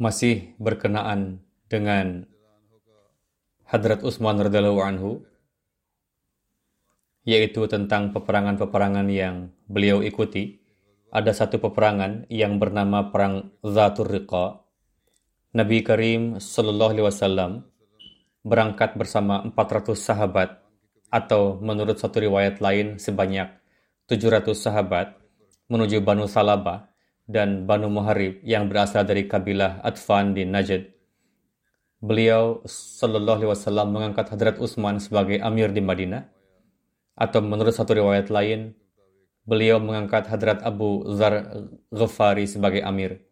Masih berkenaan dengan Hadrat Utsman radhiyallahu anhu yaitu tentang peperangan-peperangan yang beliau ikuti. Ada satu peperangan yang bernama perang Zatur Riqa. Nabi Karim Sallallahu Alaihi Wasallam berangkat bersama 400 sahabat atau menurut satu riwayat lain sebanyak 700 sahabat menuju Banu Salabah dan Banu Muharib yang berasal dari kabilah Atfan di Najd. Beliau Sallallahu Alaihi Wasallam mengangkat Hadrat Utsman sebagai amir di Madinah atau menurut satu riwayat lain, beliau mengangkat Hadrat Abu Zar Ghafari sebagai amir.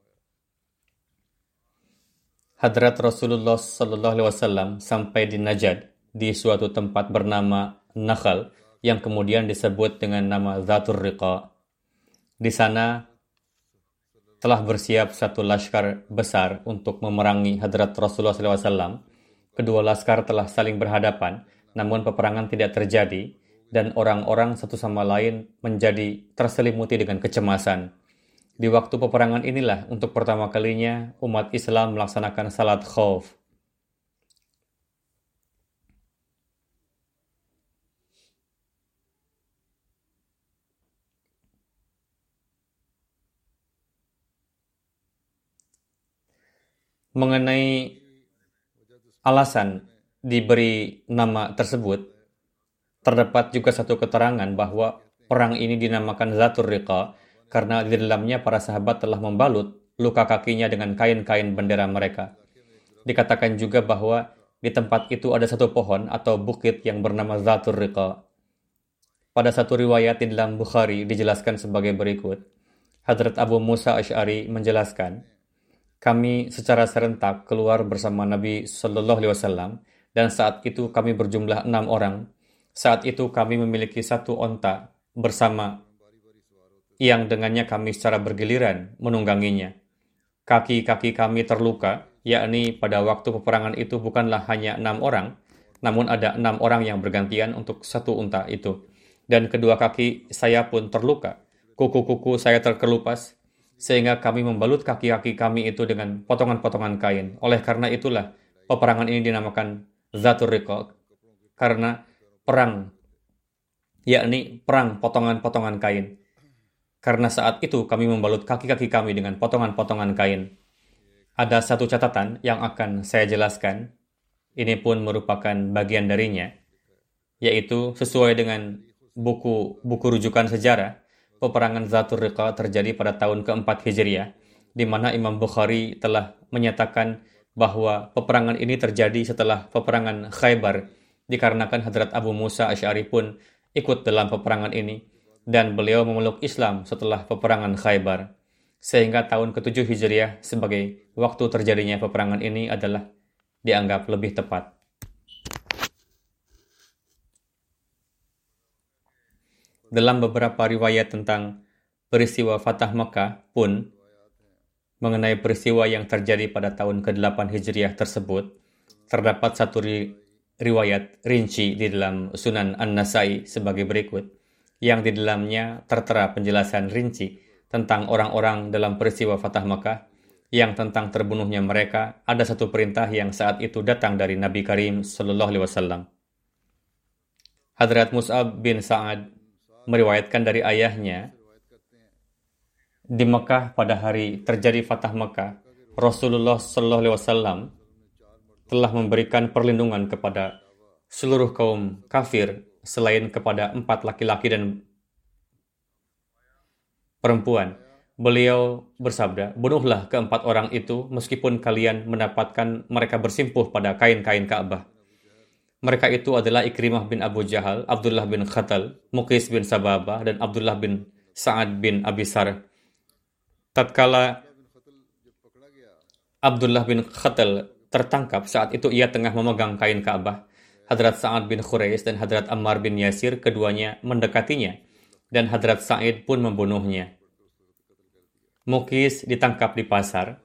Hadrat Rasulullah Sallallahu Alaihi Wasallam sampai di Najad di suatu tempat bernama Nakhal yang kemudian disebut dengan nama Zatur Riqa. Di sana telah bersiap satu laskar besar untuk memerangi Hadrat Rasulullah SAW. Kedua laskar telah saling berhadapan, namun peperangan tidak terjadi dan orang-orang satu sama lain menjadi terselimuti dengan kecemasan. Di waktu peperangan inilah untuk pertama kalinya umat Islam melaksanakan salat khauf. Mengenai alasan diberi nama tersebut, Terdapat juga satu keterangan bahwa perang ini dinamakan Zatur Riqa karena di dalamnya para sahabat telah membalut luka kakinya dengan kain-kain bendera mereka. Dikatakan juga bahwa di tempat itu ada satu pohon atau bukit yang bernama Zatur Riqa. Pada satu riwayat di dalam Bukhari dijelaskan sebagai berikut. Hadrat Abu Musa Ash'ari menjelaskan, kami secara serentak keluar bersama Nabi Shallallahu Alaihi Wasallam dan saat itu kami berjumlah enam orang saat itu kami memiliki satu onta bersama yang dengannya kami secara bergiliran menungganginya. Kaki-kaki kami terluka, yakni pada waktu peperangan itu bukanlah hanya enam orang, namun ada enam orang yang bergantian untuk satu unta itu. Dan kedua kaki saya pun terluka. Kuku-kuku saya terkelupas, sehingga kami membalut kaki-kaki kami itu dengan potongan-potongan kain. Oleh karena itulah peperangan ini dinamakan Zatur Riqaq. Karena perang, yakni perang potongan-potongan kain. Karena saat itu kami membalut kaki-kaki kami dengan potongan-potongan kain. Ada satu catatan yang akan saya jelaskan. Ini pun merupakan bagian darinya, yaitu sesuai dengan buku buku rujukan sejarah, peperangan Zatur Riqa terjadi pada tahun keempat Hijriah, di mana Imam Bukhari telah menyatakan bahwa peperangan ini terjadi setelah peperangan Khaybar dikarenakan Hadrat Abu Musa Ash'ari pun ikut dalam peperangan ini dan beliau memeluk Islam setelah peperangan Khaybar. Sehingga tahun ke-7 Hijriah sebagai waktu terjadinya peperangan ini adalah dianggap lebih tepat. Dalam beberapa riwayat tentang peristiwa Fatah Mekah pun mengenai peristiwa yang terjadi pada tahun ke-8 Hijriah tersebut, terdapat satu riwayat rinci di dalam Sunan An-Nasai sebagai berikut, yang di dalamnya tertera penjelasan rinci tentang orang-orang dalam peristiwa Fatah Makkah, yang tentang terbunuhnya mereka, ada satu perintah yang saat itu datang dari Nabi Karim Sallallahu Alaihi Wasallam. Hadrat Mus'ab bin Sa'ad meriwayatkan dari ayahnya, di Mekah pada hari terjadi Fatah Mekah, Rasulullah Sallallahu Alaihi Wasallam telah memberikan perlindungan kepada seluruh kaum kafir selain kepada empat laki-laki dan perempuan. Beliau bersabda, bunuhlah keempat orang itu meskipun kalian mendapatkan mereka bersimpuh pada kain-kain Ka'bah. Mereka itu adalah Ikrimah bin Abu Jahal, Abdullah bin Khatal, Mukis bin Sababah, dan Abdullah bin Sa'ad bin Abisar tatkala Abdullah bin Khatal tertangkap saat itu ia tengah memegang kain Ka'bah. Hadrat Sa'ad bin Khuraiz dan Hadrat Ammar bin Yasir keduanya mendekatinya dan Hadrat Sa'id pun membunuhnya. Mukis ditangkap di pasar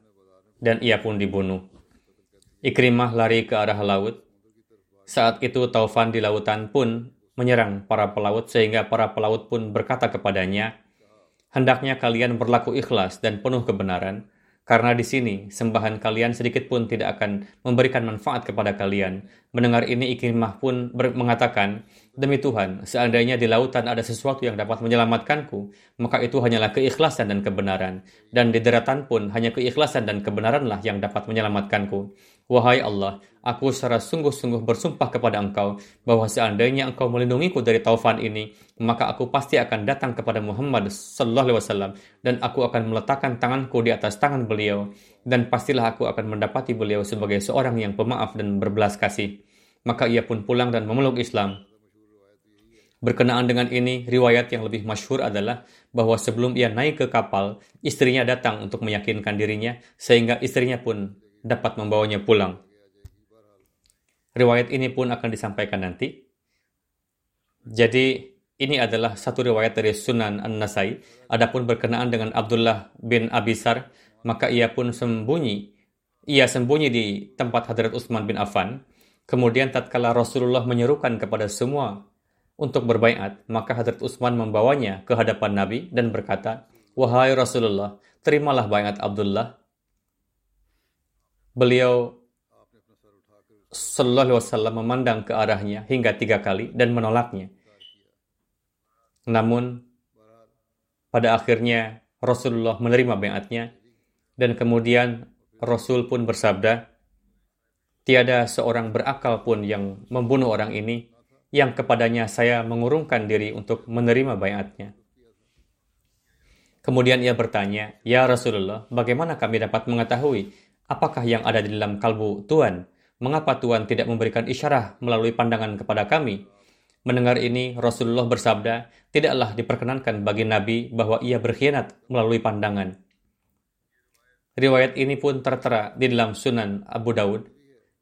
dan ia pun dibunuh. Ikrimah lari ke arah laut. Saat itu Taufan di lautan pun menyerang para pelaut sehingga para pelaut pun berkata kepadanya, Hendaknya kalian berlaku ikhlas dan penuh kebenaran, karena di sini sembahan kalian sedikit pun tidak akan memberikan manfaat kepada kalian. Mendengar ini Ikrimah pun mengatakan, Demi Tuhan, seandainya di lautan ada sesuatu yang dapat menyelamatkanku, maka itu hanyalah keikhlasan dan kebenaran. Dan di daratan pun hanya keikhlasan dan kebenaranlah yang dapat menyelamatkanku. Wahai Allah, aku secara sungguh-sungguh bersumpah kepada engkau bahwa seandainya engkau melindungiku dari taufan ini, maka aku pasti akan datang kepada Muhammad sallallahu alaihi wasallam dan aku akan meletakkan tanganku di atas tangan beliau dan pastilah aku akan mendapati beliau sebagai seorang yang pemaaf dan berbelas kasih. Maka ia pun pulang dan memeluk Islam. Berkenaan dengan ini, riwayat yang lebih masyhur adalah bahwa sebelum ia naik ke kapal, istrinya datang untuk meyakinkan dirinya, sehingga istrinya pun dapat membawanya pulang. Riwayat ini pun akan disampaikan nanti. Jadi ini adalah satu riwayat dari Sunan An-Nasai. Adapun berkenaan dengan Abdullah bin Abisar, maka ia pun sembunyi. Ia sembunyi di tempat Hadrat Utsman bin Affan. Kemudian tatkala Rasulullah menyerukan kepada semua untuk berbaiat, maka Hadrat Utsman membawanya ke hadapan Nabi dan berkata, Wahai Rasulullah, terimalah baiat Abdullah Beliau Sallallahu Wasallam memandang ke arahnya hingga tiga kali dan menolaknya. Namun pada akhirnya Rasulullah menerima bayatnya dan kemudian Rasul pun bersabda, Tiada seorang berakal pun yang membunuh orang ini yang kepadanya saya mengurungkan diri untuk menerima bayatnya. Kemudian ia bertanya, Ya Rasulullah, bagaimana kami dapat mengetahui Apakah yang ada di dalam kalbu Tuhan? Mengapa Tuhan tidak memberikan isyarah melalui pandangan kepada kami? Mendengar ini, Rasulullah bersabda, tidaklah diperkenankan bagi Nabi bahwa ia berkhianat melalui pandangan. Riwayat ini pun tertera di dalam Sunan Abu Daud.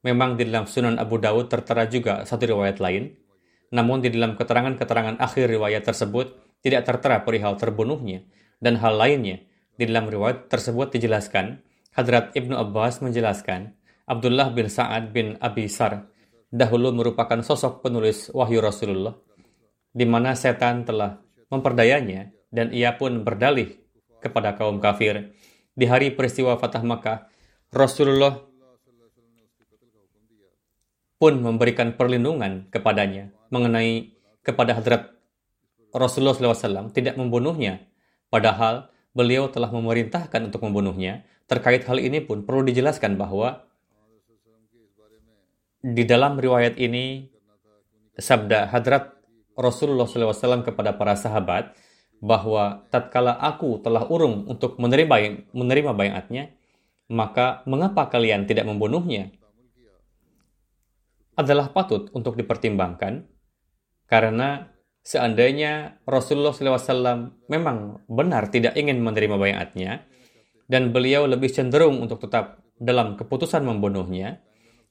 Memang di dalam Sunan Abu Daud tertera juga satu riwayat lain. Namun di dalam keterangan-keterangan akhir riwayat tersebut tidak tertera perihal terbunuhnya dan hal lainnya. Di dalam riwayat tersebut dijelaskan Hadrat Ibnu Abbas menjelaskan, Abdullah bin Sa'ad bin Abi Sar dahulu merupakan sosok penulis wahyu Rasulullah, di mana setan telah memperdayanya dan ia pun berdalih kepada kaum kafir. Di hari peristiwa Fatah Makkah, Rasulullah pun memberikan perlindungan kepadanya mengenai kepada Hadrat Rasulullah SAW tidak membunuhnya, padahal beliau telah memerintahkan untuk membunuhnya. Terkait hal ini pun perlu dijelaskan bahwa di dalam riwayat ini sabda hadrat Rasulullah SAW kepada para sahabat bahwa tatkala aku telah urung untuk menerima menerima bayatnya, maka mengapa kalian tidak membunuhnya? Adalah patut untuk dipertimbangkan karena seandainya Rasulullah SAW memang benar tidak ingin menerima bayatnya, dan beliau lebih cenderung untuk tetap dalam keputusan membunuhnya,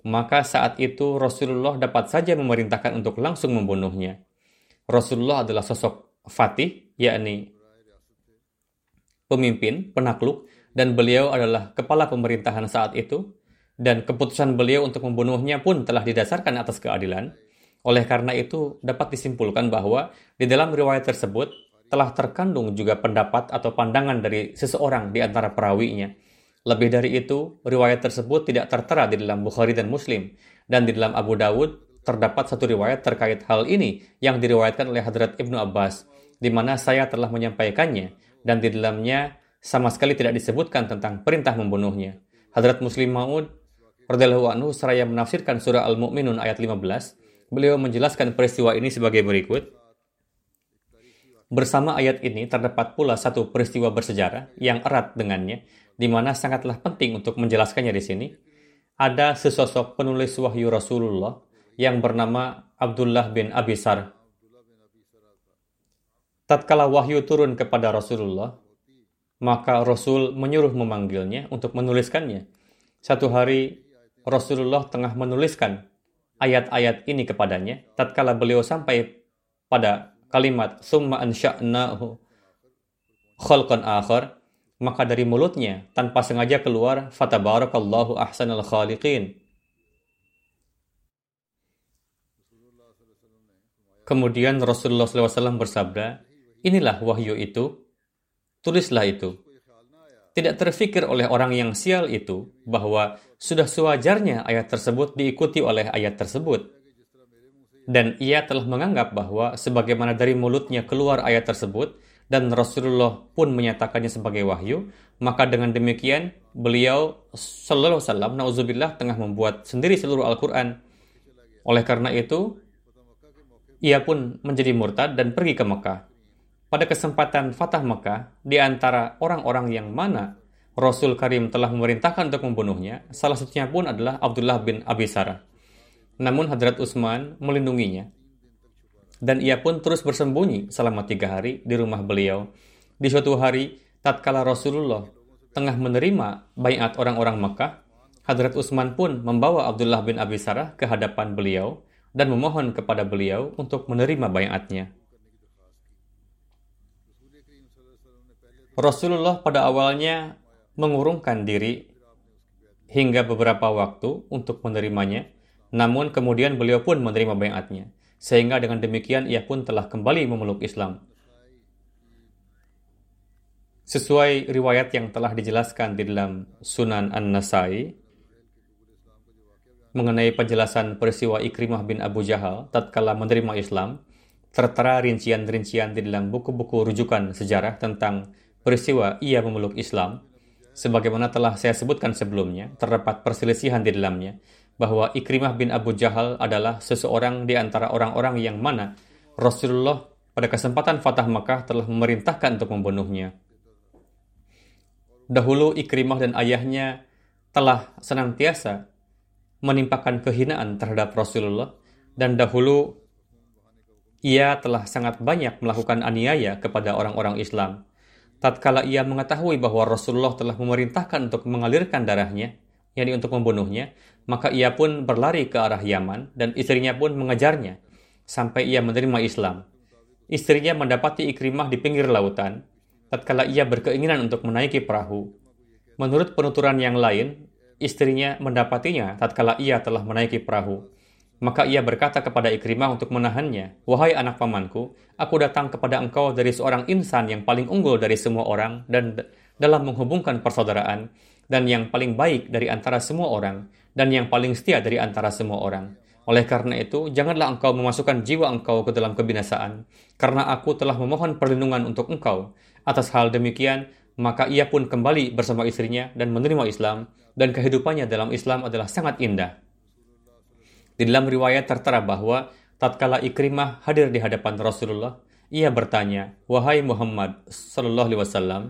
maka saat itu Rasulullah dapat saja memerintahkan untuk langsung membunuhnya. Rasulullah adalah sosok fatih, yakni pemimpin, penakluk, dan beliau adalah kepala pemerintahan saat itu, dan keputusan beliau untuk membunuhnya pun telah didasarkan atas keadilan. Oleh karena itu, dapat disimpulkan bahwa di dalam riwayat tersebut telah terkandung juga pendapat atau pandangan dari seseorang di antara perawinya. Lebih dari itu, riwayat tersebut tidak tertera di dalam Bukhari dan Muslim, dan di dalam Abu Dawud terdapat satu riwayat terkait hal ini yang diriwayatkan oleh Hadrat Ibnu Abbas, di mana saya telah menyampaikannya, dan di dalamnya sama sekali tidak disebutkan tentang perintah membunuhnya. Hadrat Muslim Maud radhiyallahu anhu seraya menafsirkan surah Al-Mu'minun ayat 15 Beliau menjelaskan peristiwa ini sebagai berikut. Bersama ayat ini terdapat pula satu peristiwa bersejarah yang erat dengannya, di mana sangatlah penting untuk menjelaskannya di sini. Ada sesosok penulis wahyu Rasulullah yang bernama Abdullah bin Abisar. Tatkala wahyu turun kepada Rasulullah, maka Rasul menyuruh memanggilnya untuk menuliskannya. Satu hari Rasulullah tengah menuliskan ayat-ayat ini kepadanya tatkala beliau sampai pada kalimat summa ansha'nahu khalqan akhar maka dari mulutnya tanpa sengaja keluar fatabarakallahu ahsanal khaliqin Kemudian Rasulullah SAW bersabda, inilah wahyu itu, tulislah itu. Tidak terfikir oleh orang yang sial itu bahwa sudah sewajarnya ayat tersebut diikuti oleh ayat tersebut. Dan ia telah menganggap bahwa sebagaimana dari mulutnya keluar ayat tersebut dan Rasulullah pun menyatakannya sebagai wahyu, maka dengan demikian beliau sallallahu alaihi wasallam nauzubillah tengah membuat sendiri seluruh Al-Qur'an. Oleh karena itu, ia pun menjadi murtad dan pergi ke Mekah. Pada kesempatan Fatah Mekah, di antara orang-orang yang mana Rasul Karim telah memerintahkan untuk membunuhnya, salah satunya pun adalah Abdullah bin Abi Sarah. Namun Hadrat Utsman melindunginya. Dan ia pun terus bersembunyi selama tiga hari di rumah beliau. Di suatu hari, tatkala Rasulullah tengah menerima bayat orang-orang Mekah, Hadrat Utsman pun membawa Abdullah bin Abi Sarah ke hadapan beliau dan memohon kepada beliau untuk menerima bayatnya. Rasulullah pada awalnya mengurungkan diri hingga beberapa waktu untuk menerimanya, namun kemudian beliau pun menerima bayatnya, sehingga dengan demikian ia pun telah kembali memeluk Islam. Sesuai riwayat yang telah dijelaskan di dalam Sunan An-Nasai mengenai penjelasan peristiwa Ikrimah bin Abu Jahal tatkala menerima Islam, tertera rincian-rincian di dalam buku-buku rujukan sejarah tentang peristiwa ia memeluk Islam. Sebagaimana telah saya sebutkan sebelumnya, terdapat perselisihan di dalamnya bahwa Ikrimah bin Abu Jahal adalah seseorang di antara orang-orang yang mana Rasulullah pada kesempatan Fatah Mekah telah memerintahkan untuk membunuhnya. Dahulu Ikrimah dan ayahnya telah senantiasa menimpakan kehinaan terhadap Rasulullah dan dahulu ia telah sangat banyak melakukan aniaya kepada orang-orang Islam tatkala ia mengetahui bahwa Rasulullah telah memerintahkan untuk mengalirkan darahnya, yakni untuk membunuhnya, maka ia pun berlari ke arah Yaman dan istrinya pun mengejarnya sampai ia menerima Islam. Istrinya mendapati Ikrimah di pinggir lautan tatkala ia berkeinginan untuk menaiki perahu. Menurut penuturan yang lain, istrinya mendapatinya tatkala ia telah menaiki perahu. Maka ia berkata kepada Ikrimah untuk menahannya, Wahai anak pamanku, aku datang kepada engkau dari seorang insan yang paling unggul dari semua orang dan dalam menghubungkan persaudaraan, dan yang paling baik dari antara semua orang, dan yang paling setia dari antara semua orang. Oleh karena itu, janganlah engkau memasukkan jiwa engkau ke dalam kebinasaan, karena aku telah memohon perlindungan untuk engkau. Atas hal demikian, maka ia pun kembali bersama istrinya dan menerima Islam, dan kehidupannya dalam Islam adalah sangat indah. Di dalam riwayat tertera bahwa tatkala Ikrimah hadir di hadapan Rasulullah, ia bertanya, "Wahai Muhammad sallallahu alaihi wasallam,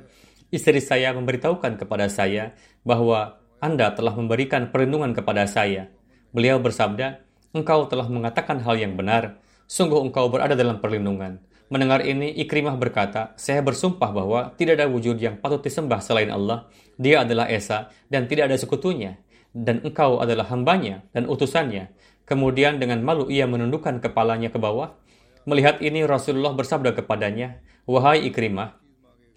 istri saya memberitahukan kepada saya bahwa Anda telah memberikan perlindungan kepada saya." Beliau bersabda, "Engkau telah mengatakan hal yang benar. Sungguh engkau berada dalam perlindungan." Mendengar ini, Ikrimah berkata, "Saya bersumpah bahwa tidak ada wujud yang patut disembah selain Allah. Dia adalah Esa dan tidak ada sekutunya." dan engkau adalah hambanya dan utusannya. Kemudian dengan malu ia menundukkan kepalanya ke bawah. Melihat ini Rasulullah bersabda kepadanya, Wahai Ikrimah,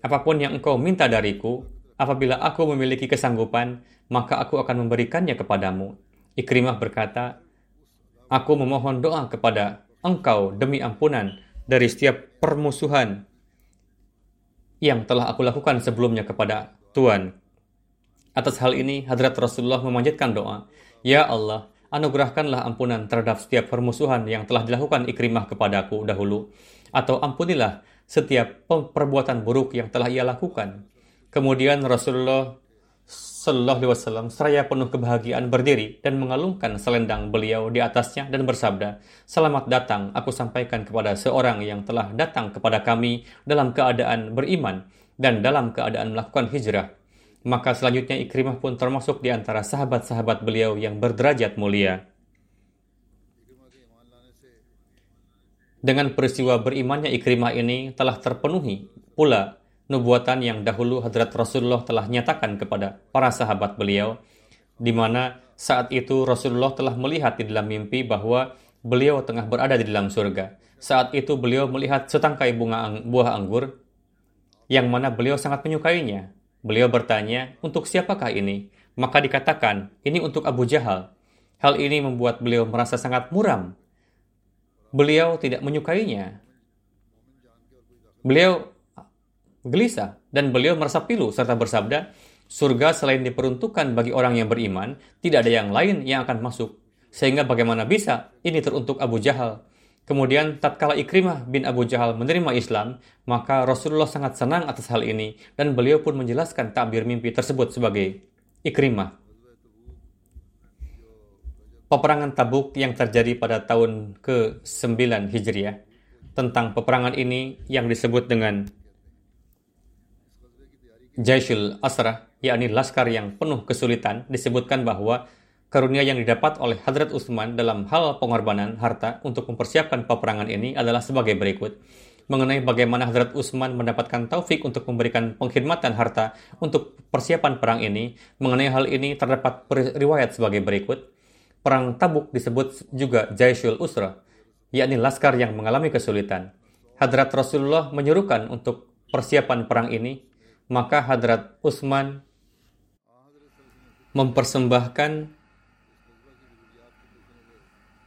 apa pun yang engkau minta dariku, apabila aku memiliki kesanggupan, maka aku akan memberikannya kepadamu. Ikrimah berkata, Aku memohon doa kepada engkau demi ampunan dari setiap permusuhan yang telah aku lakukan sebelumnya kepada Tuhan. Atas hal ini, Hadrat Rasulullah memanjatkan doa, Ya Allah, anugerahkanlah ampunan terhadap setiap permusuhan yang telah dilakukan ikrimah kepadaku dahulu, atau ampunilah setiap perbuatan buruk yang telah ia lakukan. Kemudian Rasulullah Sallallahu Alaihi Wasallam seraya penuh kebahagiaan berdiri dan mengalungkan selendang beliau di atasnya dan bersabda, Selamat datang, aku sampaikan kepada seorang yang telah datang kepada kami dalam keadaan beriman dan dalam keadaan melakukan hijrah. Maka selanjutnya Ikrimah pun termasuk di antara sahabat-sahabat beliau yang berderajat mulia. Dengan peristiwa berimannya Ikrimah ini telah terpenuhi pula nubuatan yang dahulu Hadrat Rasulullah telah nyatakan kepada para sahabat beliau, di mana saat itu Rasulullah telah melihat di dalam mimpi bahwa beliau tengah berada di dalam surga. Saat itu beliau melihat setangkai bunga ang buah anggur yang mana beliau sangat menyukainya. Beliau bertanya, untuk siapakah ini? Maka dikatakan, ini untuk Abu Jahal. Hal ini membuat beliau merasa sangat muram. Beliau tidak menyukainya. Beliau gelisah dan beliau merasa pilu serta bersabda, surga selain diperuntukkan bagi orang yang beriman, tidak ada yang lain yang akan masuk. Sehingga bagaimana bisa ini teruntuk Abu Jahal? Kemudian tatkala Ikrimah bin Abu Jahal menerima Islam, maka Rasulullah sangat senang atas hal ini dan beliau pun menjelaskan takbir mimpi tersebut sebagai Ikrimah. Peperangan Tabuk yang terjadi pada tahun ke-9 Hijriah. Tentang peperangan ini yang disebut dengan Jaishul Asrah, yakni laskar yang penuh kesulitan, disebutkan bahwa karunia yang didapat oleh Hadrat Utsman dalam hal pengorbanan harta untuk mempersiapkan peperangan ini adalah sebagai berikut. Mengenai bagaimana Hadrat Utsman mendapatkan taufik untuk memberikan pengkhidmatan harta untuk persiapan perang ini, mengenai hal ini terdapat riwayat sebagai berikut. Perang Tabuk disebut juga Jaishul Usra, yakni laskar yang mengalami kesulitan. Hadrat Rasulullah menyuruhkan untuk persiapan perang ini maka Hadrat Utsman mempersembahkan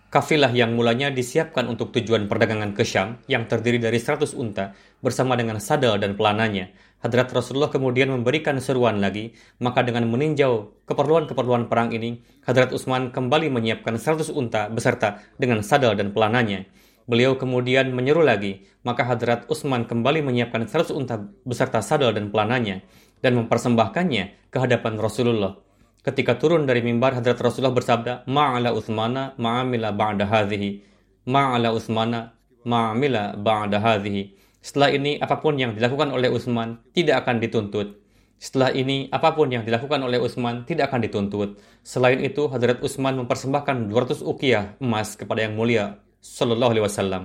kafilah yang mulanya disiapkan untuk tujuan perdagangan ke Syam yang terdiri dari 100 unta bersama dengan sadel dan pelananya. Hadrat Rasulullah kemudian memberikan seruan lagi, maka dengan meninjau keperluan-keperluan perang ini, Hadrat Utsman kembali menyiapkan 100 unta beserta dengan sadel dan pelananya. Beliau kemudian menyeru lagi, maka Hadrat Utsman kembali menyiapkan 100 unta beserta sadel dan pelananya dan mempersembahkannya ke hadapan Rasulullah. Ketika turun dari mimbar, Hadrat Rasulullah bersabda, Ma'ala Utsmana ma'amila ba'da hadhihi. Ma'ala Utsmana ma'amila ba'da hadhihi. Setelah ini, apa pun yang dilakukan oleh Utsman tidak akan dituntut. Setelah ini, apa pun yang dilakukan oleh Utsman tidak akan dituntut. Selain itu, Hadrat Utsman mempersembahkan 200 ukiyah emas kepada yang mulia Sallallahu Alaihi Wasallam.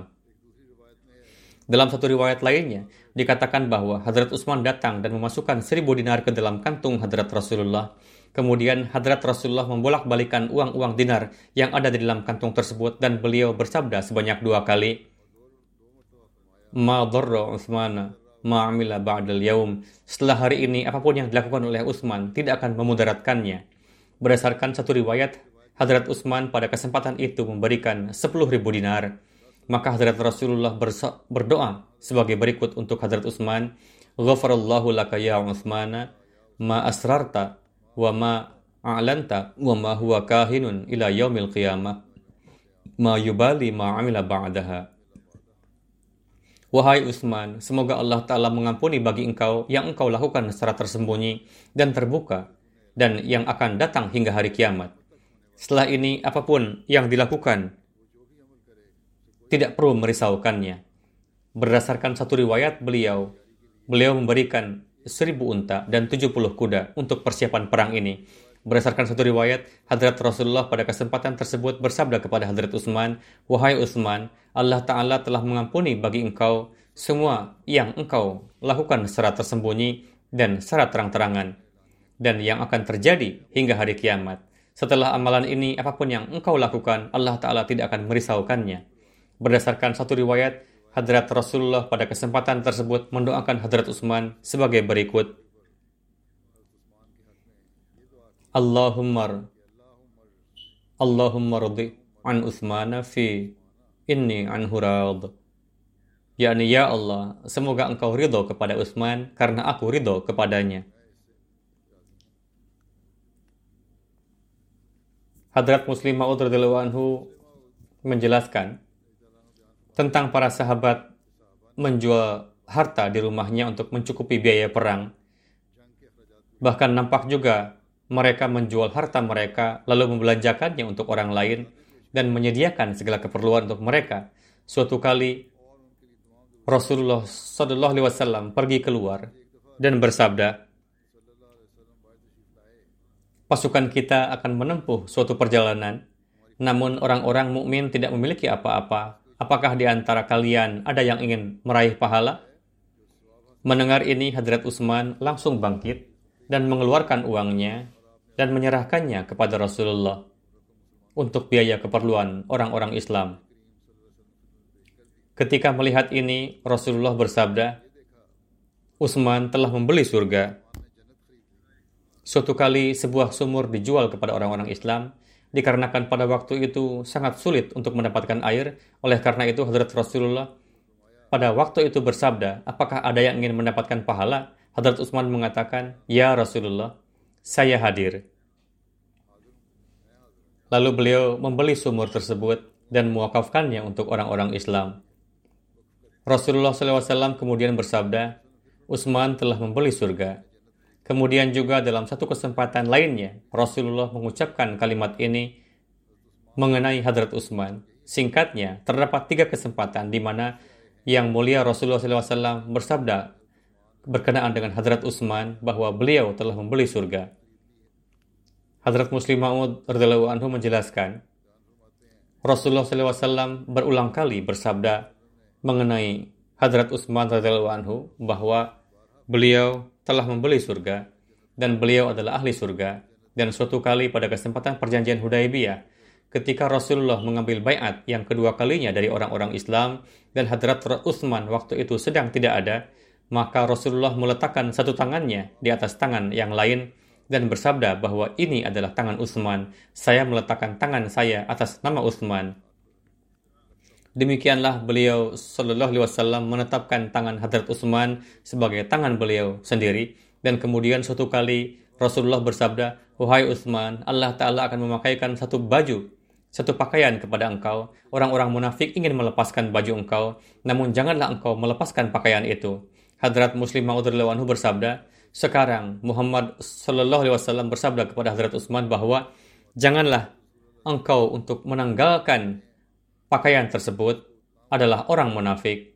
Dalam satu riwayat lainnya, dikatakan bahwa Hadrat Utsman datang dan memasukkan seribu dinar ke dalam kantung Hadrat Rasulullah. Kemudian Hadrat Rasulullah membolak-balikan uang-uang dinar yang ada di dalam kantung tersebut dan beliau bersabda sebanyak dua kali, Ma dharra Utsmana ma amila ba'dal yaum. Setelah hari ini, apa pun yang dilakukan oleh Utsman tidak akan memudaratkannya. Berdasarkan satu riwayat, Hadrat Utsman pada kesempatan itu memberikan 10.000 dinar. Maka Hadrat Rasulullah berdoa sebagai berikut untuk Hadrat Utsman, "Ghafarallahu laka ya Utsmana ma asrarta wa ma a'lanta wa ma huwa kahinun ila yaumil qiyamah ma yubali ma amila ba'daha." Wahai Utsman, semoga Allah Ta'ala mengampuni bagi engkau yang engkau lakukan secara tersembunyi dan terbuka dan yang akan datang hingga hari kiamat. Setelah ini, apa pun yang dilakukan tidak perlu merisaukannya. Berdasarkan satu riwayat beliau, beliau memberikan seribu unta dan tujuh puluh kuda untuk persiapan perang ini. Berdasarkan satu riwayat, Hadrat Rasulullah pada kesempatan tersebut bersabda kepada Hadrat Utsman, Wahai Utsman, Allah Ta'ala telah mengampuni bagi engkau semua yang engkau lakukan secara tersembunyi dan secara terang-terangan, dan yang akan terjadi hingga hari kiamat. Setelah amalan ini, apa pun yang engkau lakukan, Allah Ta'ala tidak akan merisaukannya. Berdasarkan satu riwayat, Hadrat Rasulullah pada kesempatan tersebut mendoakan Hadrat Utsman sebagai berikut. Allahumma Allahumma an Uthmana fi inni an hurad. yakni ya Allah, semoga engkau ridho kepada Utsman karena aku ridho kepadanya. Hadrat Muslim Ma'ud anhu menjelaskan tentang para sahabat menjual harta di rumahnya untuk mencukupi biaya perang. Bahkan nampak juga mereka menjual harta mereka lalu membelanjakannya untuk orang lain dan menyediakan segala keperluan untuk mereka. Suatu kali Rasulullah Shallallahu Alaihi Wasallam pergi keluar dan bersabda, pasukan kita akan menempuh suatu perjalanan, namun orang-orang mukmin tidak memiliki apa-apa. Apakah di antara kalian ada yang ingin meraih pahala? Mendengar ini, Hadrat Utsman langsung bangkit dan mengeluarkan uangnya dan menyerahkannya kepada Rasulullah untuk biaya keperluan orang-orang Islam. Ketika melihat ini, Rasulullah bersabda, Utsman telah membeli surga Suatu kali sebuah sumur dijual kepada orang-orang Islam dikarenakan pada waktu itu sangat sulit untuk mendapatkan air. Oleh karena itu Hadrat Rasulullah pada waktu itu bersabda, apakah ada yang ingin mendapatkan pahala? Hadrat Utsman mengatakan, Ya Rasulullah, saya hadir. Lalu beliau membeli sumur tersebut dan mewakafkannya untuk orang-orang Islam. Rasulullah SAW kemudian bersabda, Utsman telah membeli surga. Kemudian juga dalam satu kesempatan lainnya, Rasulullah mengucapkan kalimat ini mengenai Hadrat Utsman. Singkatnya, terdapat tiga kesempatan di mana yang mulia Rasulullah SAW bersabda berkenaan dengan Hadrat Utsman bahwa beliau telah membeli surga. Hadrat Muslim Ma'ud radhiyallahu anhu menjelaskan, Rasulullah SAW berulang kali bersabda mengenai Hadrat Utsman radhiyallahu anhu bahwa beliau telah membeli surga dan beliau adalah ahli surga dan suatu kali pada kesempatan perjanjian Hudaybiyah ketika Rasulullah mengambil bayat yang kedua kalinya dari orang-orang Islam dan Hadrat Utsman waktu itu sedang tidak ada maka Rasulullah meletakkan satu tangannya di atas tangan yang lain dan bersabda bahwa ini adalah tangan Utsman. Saya meletakkan tangan saya atas nama Utsman. Demikianlah beliau Shallallahu Alaihi Wasallam menetapkan tangan Hadrat Utsman sebagai tangan beliau sendiri dan kemudian suatu kali Rasulullah bersabda, Wahai Utsman, Allah Ta'ala akan memakaikan satu baju, satu pakaian kepada engkau. Orang-orang munafik ingin melepaskan baju engkau, namun janganlah engkau melepaskan pakaian itu. Hadrat Muslim Ma'ud anhu bersabda, sekarang Muhammad Shallallahu Alaihi Wasallam bersabda kepada Hadrat Utsman bahwa janganlah engkau untuk menanggalkan pakaian tersebut adalah orang munafik.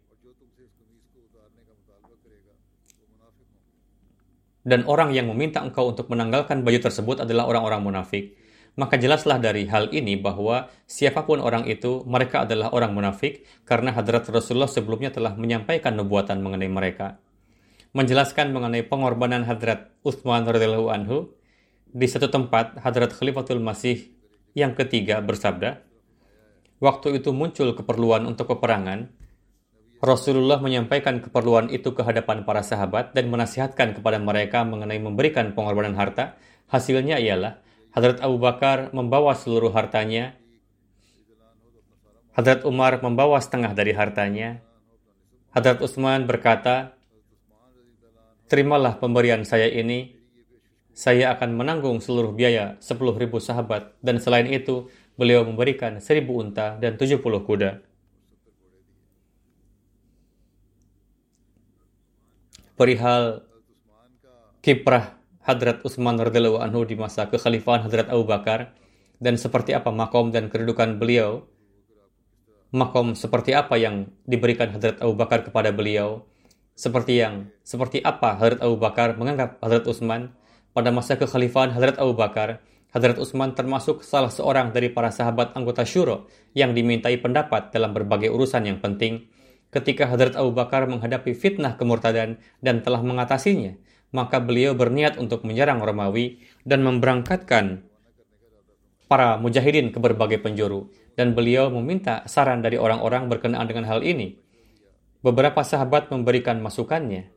Dan orang yang meminta engkau untuk menanggalkan baju tersebut adalah orang-orang munafik. Maka jelaslah dari hal ini bahwa siapa pun orang itu, mereka adalah orang munafik karena hadrat Rasulullah sebelumnya telah menyampaikan nubuatan mengenai mereka. Menjelaskan mengenai pengorbanan hadrat Uthman radhiyallahu anhu, di satu tempat hadrat Khalifatul Masih yang ketiga bersabda, waktu itu muncul keperluan untuk peperangan, Rasulullah menyampaikan keperluan itu ke hadapan para sahabat dan menasihatkan kepada mereka mengenai memberikan pengorbanan harta. Hasilnya ialah Hadrat Abu Bakar membawa seluruh hartanya, Hadrat Umar membawa setengah dari hartanya, Hadrat Utsman berkata, Terimalah pemberian saya ini, saya akan menanggung seluruh biaya 10.000 sahabat. Dan selain itu beliau memberikan seribu unta dan tujuh puluh kuda. Perihal kiprah Hadrat Utsman radhiyallahu anhu di masa kekhalifahan Hadrat Abu Bakar. Dan seperti apa makom dan kedudukan beliau? Makom seperti apa yang diberikan Hadrat Abu Bakar kepada beliau? Seperti yang seperti apa Hadrat Abu Bakar menganggap Hadrat Utsman? Pada masa kekhalifahan Hadrat Abu Bakar Hadrat Utsman termasuk salah seorang dari para sahabat anggota Syuro yang dimintai pendapat dalam berbagai urusan yang penting. Ketika Hadrat Abu Bakar menghadapi fitnah kemurtadan dan telah mengatasinya, maka beliau berniat untuk menyerang Romawi dan memberangkatkan para mujahidin ke berbagai penjuru dan beliau meminta saran dari orang-orang berkenaan dengan hal ini. Beberapa sahabat memberikan masukannya.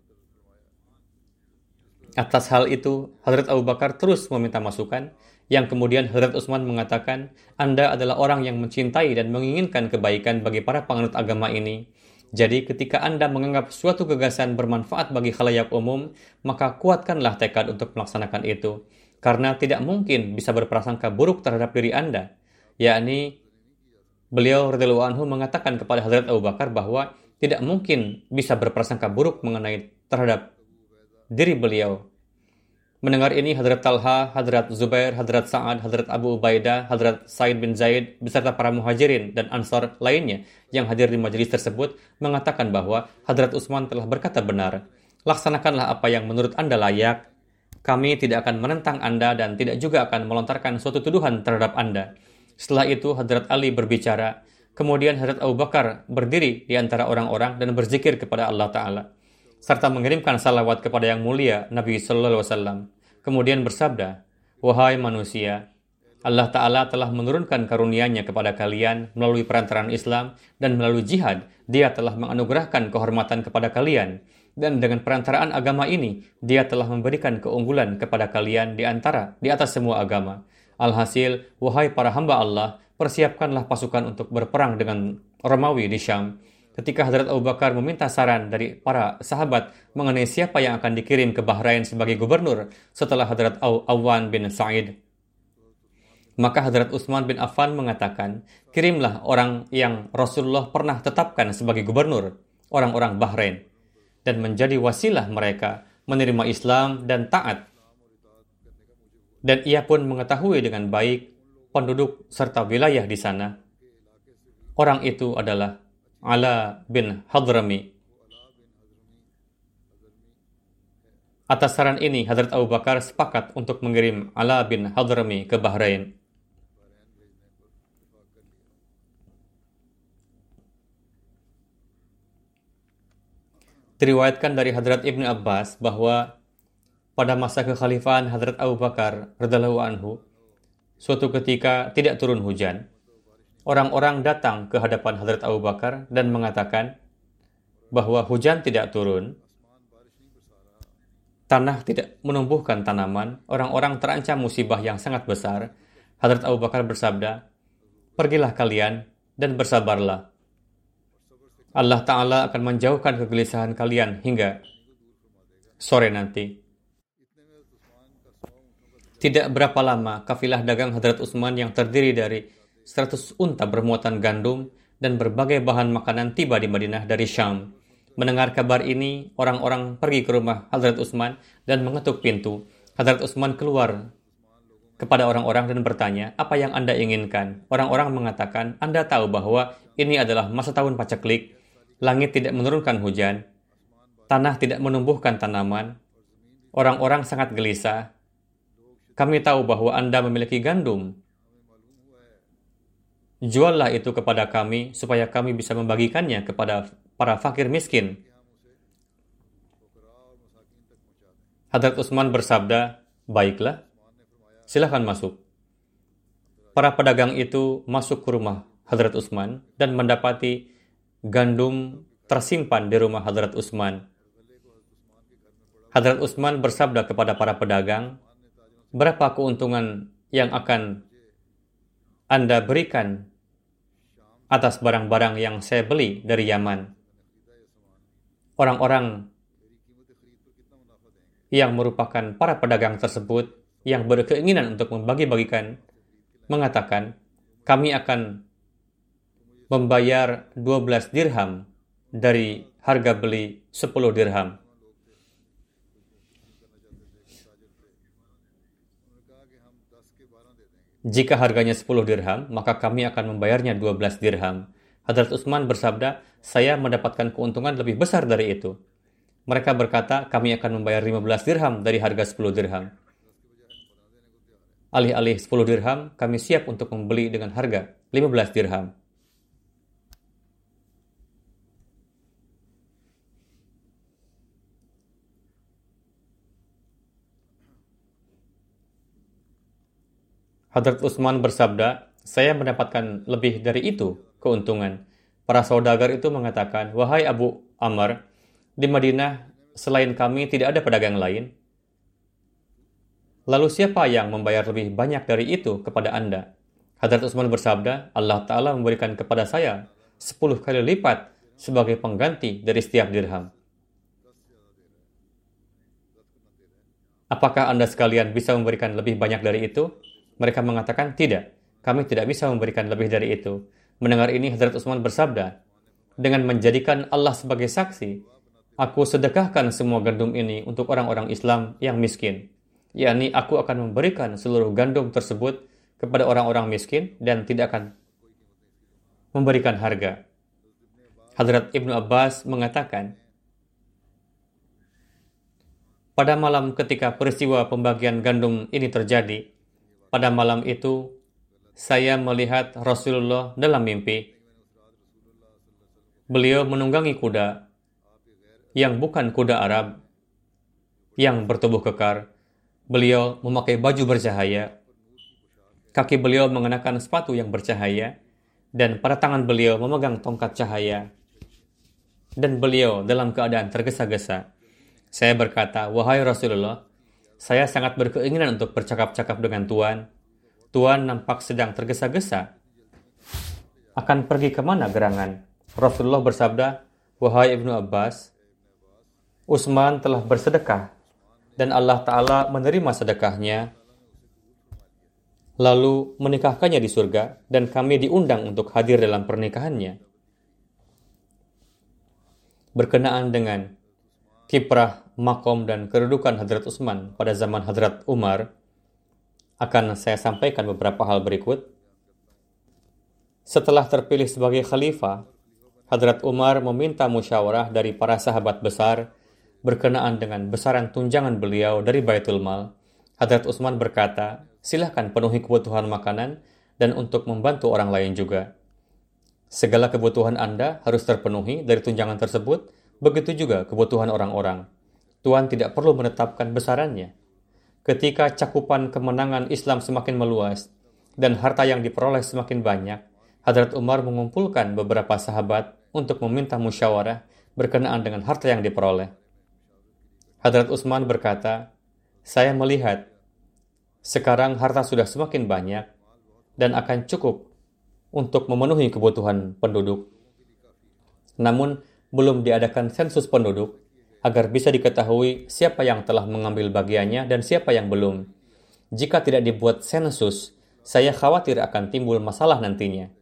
Atas hal itu, Hadrat Abu Bakar terus meminta masukan, yang kemudian Hadrat Utsman mengatakan, Anda adalah orang yang mencintai dan menginginkan kebaikan bagi para penganut agama ini. Jadi ketika Anda menganggap suatu gagasan bermanfaat bagi khalayak umum, maka kuatkanlah tekad untuk melaksanakan itu. Karena tidak mungkin bisa berprasangka buruk terhadap diri Anda. Yakni, beliau radhiyallahu anhu mengatakan kepada Hadrat Abu Bakar bahwa tidak mungkin bisa berprasangka buruk mengenai terhadap diri beliau Mendengar ini, Hadrat Talha, Hadrat Zubair, Hadrat Sa'ad, Hadrat Abu Ubaidah, Hadrat Said bin Zaid, beserta para muhajirin dan ansar lainnya yang hadir di majelis tersebut mengatakan bahwa Hadrat Utsman telah berkata benar. Laksanakanlah apa yang menurut Anda layak. Kami tidak akan menentang Anda dan tidak juga akan melontarkan suatu tuduhan terhadap Anda. Setelah itu, Hadrat Ali berbicara. Kemudian Hadrat Abu Bakar berdiri di antara orang-orang dan berzikir kepada Allah Ta'ala serta mengirimkan salawat kepada yang mulia Nabi Sallallahu Alaihi Wasallam. Kemudian bersabda, Wahai manusia, Allah Ta'ala telah menurunkan karunia-Nya kepada kalian melalui perantaraan Islam dan melalui jihad. Dia telah menganugerahkan kehormatan kepada kalian. Dan dengan perantaraan agama ini, dia telah memberikan keunggulan kepada kalian di antara, di atas semua agama. Alhasil, wahai para hamba Allah, persiapkanlah pasukan untuk berperang dengan Romawi di Syam ketika Hadrat Abu Bakar meminta saran dari para sahabat mengenai siapa yang akan dikirim ke Bahrain sebagai gubernur setelah Hadrat Awan bin Sa'id. Maka Hadrat Utsman bin Affan mengatakan, kirimlah orang yang Rasulullah pernah tetapkan sebagai gubernur, orang-orang Bahrain, dan menjadi wasilah mereka menerima Islam dan taat. Dan ia pun mengetahui dengan baik penduduk serta wilayah di sana. Orang itu adalah Ala bin Hadrami. Atas saran ini, Hadrat Abu Bakar sepakat untuk mengirim Ala bin Hadrami ke Bahrain. Diriwayatkan dari Hadrat Ibn Abbas bahwa pada masa kekhalifahan Hadrat Abu Bakar radhiallahu anhu, suatu ketika tidak turun hujan orang-orang datang ke hadapan Hadrat Abu Bakar dan mengatakan bahwa hujan tidak turun, tanah tidak menumbuhkan tanaman, orang-orang terancam musibah yang sangat besar. Hadrat Abu Bakar bersabda, Pergilah kalian dan bersabarlah. Allah Ta'ala akan menjauhkan kegelisahan kalian hingga sore nanti. Tidak berapa lama, kafilah dagang Hadrat Utsman yang terdiri dari 100 unta bermuatan gandum dan berbagai bahan makanan tiba di Madinah dari Syam. Mendengar kabar ini, orang-orang pergi ke rumah Hadrat Utsman dan mengetuk pintu. Hadrat Utsman keluar kepada orang-orang dan bertanya, apa yang Anda inginkan? Orang-orang mengatakan, Anda tahu bahwa ini adalah masa tahun paceklik, langit tidak menurunkan hujan, tanah tidak menumbuhkan tanaman, orang-orang sangat gelisah. Kami tahu bahwa Anda memiliki gandum, Juallah itu kepada kami supaya kami bisa membagikannya kepada para fakir miskin. Hadrat Utsman bersabda, "Baiklah, silahkan masuk." Para pedagang itu masuk ke rumah Hadrat Utsman dan mendapati gandum tersimpan di rumah Hadrat Utsman. Hadrat Utsman bersabda kepada para pedagang, "Berapa keuntungan yang akan Anda berikan atas barang-barang yang saya beli dari Yaman. Orang-orang yang merupakan para pedagang tersebut yang berkeinginan untuk membagi-bagikan mengatakan, kami akan membayar 12 dirham dari harga beli 10 dirham. Jika harganya 10 dirham, maka kami akan membayarnya 12 dirham. Hadrat Utsman bersabda, saya mendapatkan keuntungan lebih besar dari itu. Mereka berkata, kami akan membayar 15 dirham dari harga 10 dirham. Alih-alih 10 dirham, kami siap untuk membeli dengan harga 15 dirham. Hadrat Utsman bersabda, saya mendapatkan lebih dari itu keuntungan. Para saudagar itu mengatakan, wahai Abu Amr, di Madinah selain kami tidak ada pedagang lain. Lalu siapa yang membayar lebih banyak dari itu kepada Anda? Hadrat Utsman bersabda, Allah Ta'ala memberikan kepada saya 10 kali lipat sebagai pengganti dari setiap dirham. Apakah Anda sekalian bisa memberikan lebih banyak dari itu? Mereka mengatakan, tidak. Kami tidak bisa memberikan lebih dari itu. Mendengar ini, Hadrat Utsman bersabda, dengan menjadikan Allah sebagai saksi, aku sedekahkan semua gandum ini untuk orang-orang Islam yang miskin. yakni aku akan memberikan seluruh gandum tersebut kepada orang-orang miskin dan tidak akan memberikan harga. Hadrat Ibnu Abbas mengatakan, pada malam ketika peristiwa pembagian gandum ini terjadi, pada malam itu saya melihat Rasulullah dalam mimpi. Beliau menunggangi kuda yang bukan kuda Arab yang bertubuh kekar. Beliau memakai baju bercahaya. Kaki beliau mengenakan sepatu yang bercahaya dan pada tangan beliau memegang tongkat cahaya dan beliau dalam keadaan tergesa-gesa. Saya berkata, Wahai Rasulullah, saya sangat berkeinginan untuk bercakap-cakap dengan Tuhan. Tuhan nampak sedang tergesa-gesa. Akan pergi ke mana gerangan? Rasulullah bersabda, Wahai Ibnu Abbas, Utsman telah bersedekah dan Allah Ta'ala menerima sedekahnya lalu menikahkannya di surga dan kami diundang untuk hadir dalam pernikahannya berkenaan dengan kiprah, makom, dan kedudukan Hadrat Utsman pada zaman Hadrat Umar, akan saya sampaikan beberapa hal berikut. Setelah terpilih sebagai khalifah, Hadrat Umar meminta musyawarah dari para sahabat besar berkenaan dengan besaran tunjangan beliau dari Baitul Mal. Hadrat Utsman berkata, silahkan penuhi kebutuhan makanan dan untuk membantu orang lain juga. Segala kebutuhan Anda harus terpenuhi dari tunjangan tersebut, begitu juga kebutuhan orang-orang. Tuhan tidak perlu menetapkan besarannya. Ketika cakupan kemenangan Islam semakin meluas dan harta yang diperoleh semakin banyak, Hadrat Umar mengumpulkan beberapa sahabat untuk meminta musyawarah berkenaan dengan harta yang diperoleh. Hadrat Utsman berkata, "Saya melihat sekarang harta sudah semakin banyak dan akan cukup untuk memenuhi kebutuhan penduduk. Namun, belum diadakan sensus penduduk agar bisa diketahui siapa yang telah mengambil bagiannya dan siapa yang belum. Jika tidak dibuat sensus, saya khawatir akan timbul masalah nantinya.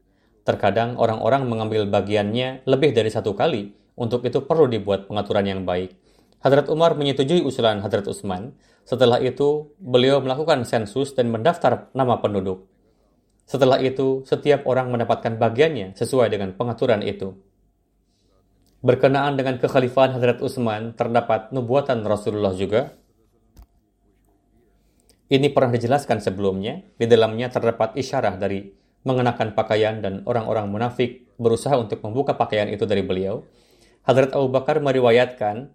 Terkadang orang-orang mengambil bagiannya lebih dari satu kali, untuk itu perlu dibuat pengaturan yang baik. Hadrat Umar menyetujui usulan Hadrat Utsman. Setelah itu, beliau melakukan sensus dan mendaftar nama penduduk. Setelah itu, setiap orang mendapatkan bagiannya sesuai dengan pengaturan itu. Berkenaan dengan kekhalifahan Hadrat Utsman, terdapat nubuatan Rasulullah juga. Ini pernah dijelaskan sebelumnya. Di dalamnya terdapat isyarah dari mengenakan pakaian dan orang-orang munafik berusaha untuk membuka pakaian itu dari beliau. Hadrat Abu Bakar meriwayatkan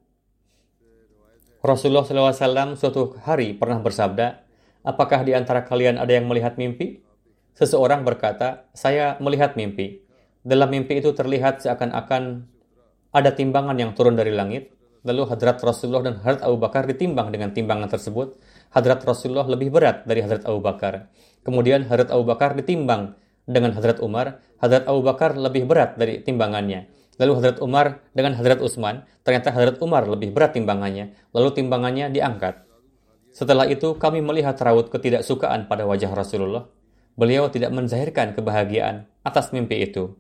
Rasulullah SAW suatu hari pernah bersabda, Apakah di antara kalian ada yang melihat mimpi? Seseorang berkata, saya melihat mimpi. Dalam mimpi itu terlihat seakan-akan ada timbangan yang turun dari langit. Lalu Hadrat Rasulullah dan Hadrat Abu Bakar ditimbang dengan timbangan tersebut. Hadrat Rasulullah lebih berat dari Hadrat Abu Bakar. Kemudian Hadrat Abu Bakar ditimbang dengan Hadrat Umar. Hadrat Abu Bakar lebih berat dari timbangannya. Lalu Hadrat Umar dengan Hadrat Utsman, ternyata Hadrat Umar lebih berat timbangannya. Lalu timbangannya diangkat. Setelah itu kami melihat raut ketidaksukaan pada wajah Rasulullah beliau tidak menzahirkan kebahagiaan atas mimpi itu.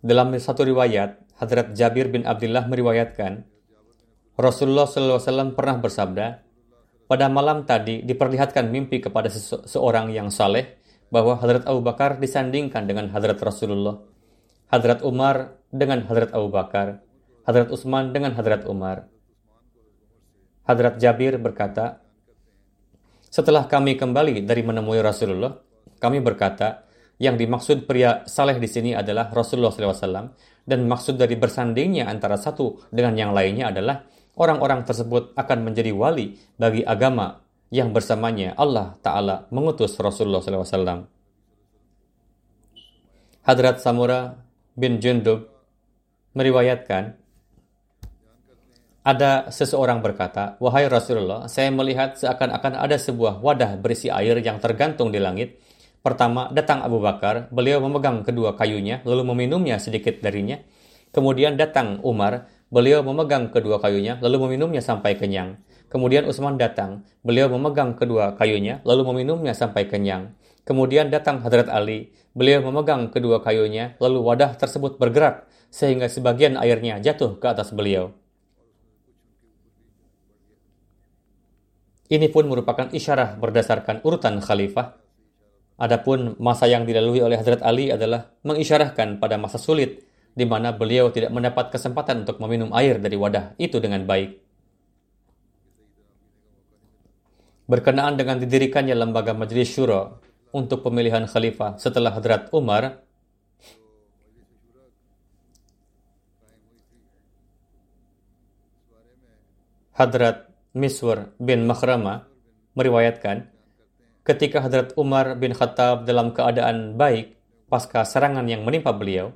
Dalam satu riwayat, Hadrat Jabir bin Abdullah meriwayatkan, Rasulullah SAW pernah bersabda, pada malam tadi diperlihatkan mimpi kepada seseorang yang saleh bahwa Hadrat Abu Bakar disandingkan dengan Hadrat Rasulullah, Hadrat Umar dengan Hadrat Abu Bakar, Hadrat Utsman dengan Hadrat Umar. Hadrat Jabir berkata, setelah kami kembali dari menemui Rasulullah, kami berkata, yang dimaksud pria saleh di sini adalah Rasulullah SAW, dan maksud dari bersandingnya antara satu dengan yang lainnya adalah orang-orang tersebut akan menjadi wali bagi agama yang bersamanya Allah Ta'ala mengutus Rasulullah SAW. Hadrat Samura bin Jundub meriwayatkan, ada seseorang berkata, Wahai Rasulullah, saya melihat seakan-akan ada sebuah wadah berisi air yang tergantung di langit. Pertama, datang Abu Bakar, beliau memegang kedua kayunya, lalu meminumnya sedikit darinya. Kemudian datang Umar, beliau memegang kedua kayunya, lalu meminumnya sampai kenyang. Kemudian Utsman datang, beliau memegang kedua kayunya, lalu meminumnya sampai kenyang. Kemudian datang Hadrat Ali, beliau memegang kedua kayunya, lalu wadah tersebut bergerak, sehingga sebagian airnya jatuh ke atas beliau. Ini pun merupakan isyarah berdasarkan urutan khalifah. Adapun masa yang dilalui oleh Hazrat Ali adalah mengisyarahkan pada masa sulit di mana beliau tidak mendapat kesempatan untuk meminum air dari wadah itu dengan baik. Berkenaan dengan didirikannya lembaga Majelis Syuro untuk pemilihan khalifah setelah Hadrat Umar, Hadrat Miswar bin Makhrama meriwayatkan, ketika Hadrat Umar bin Khattab dalam keadaan baik pasca serangan yang menimpa beliau,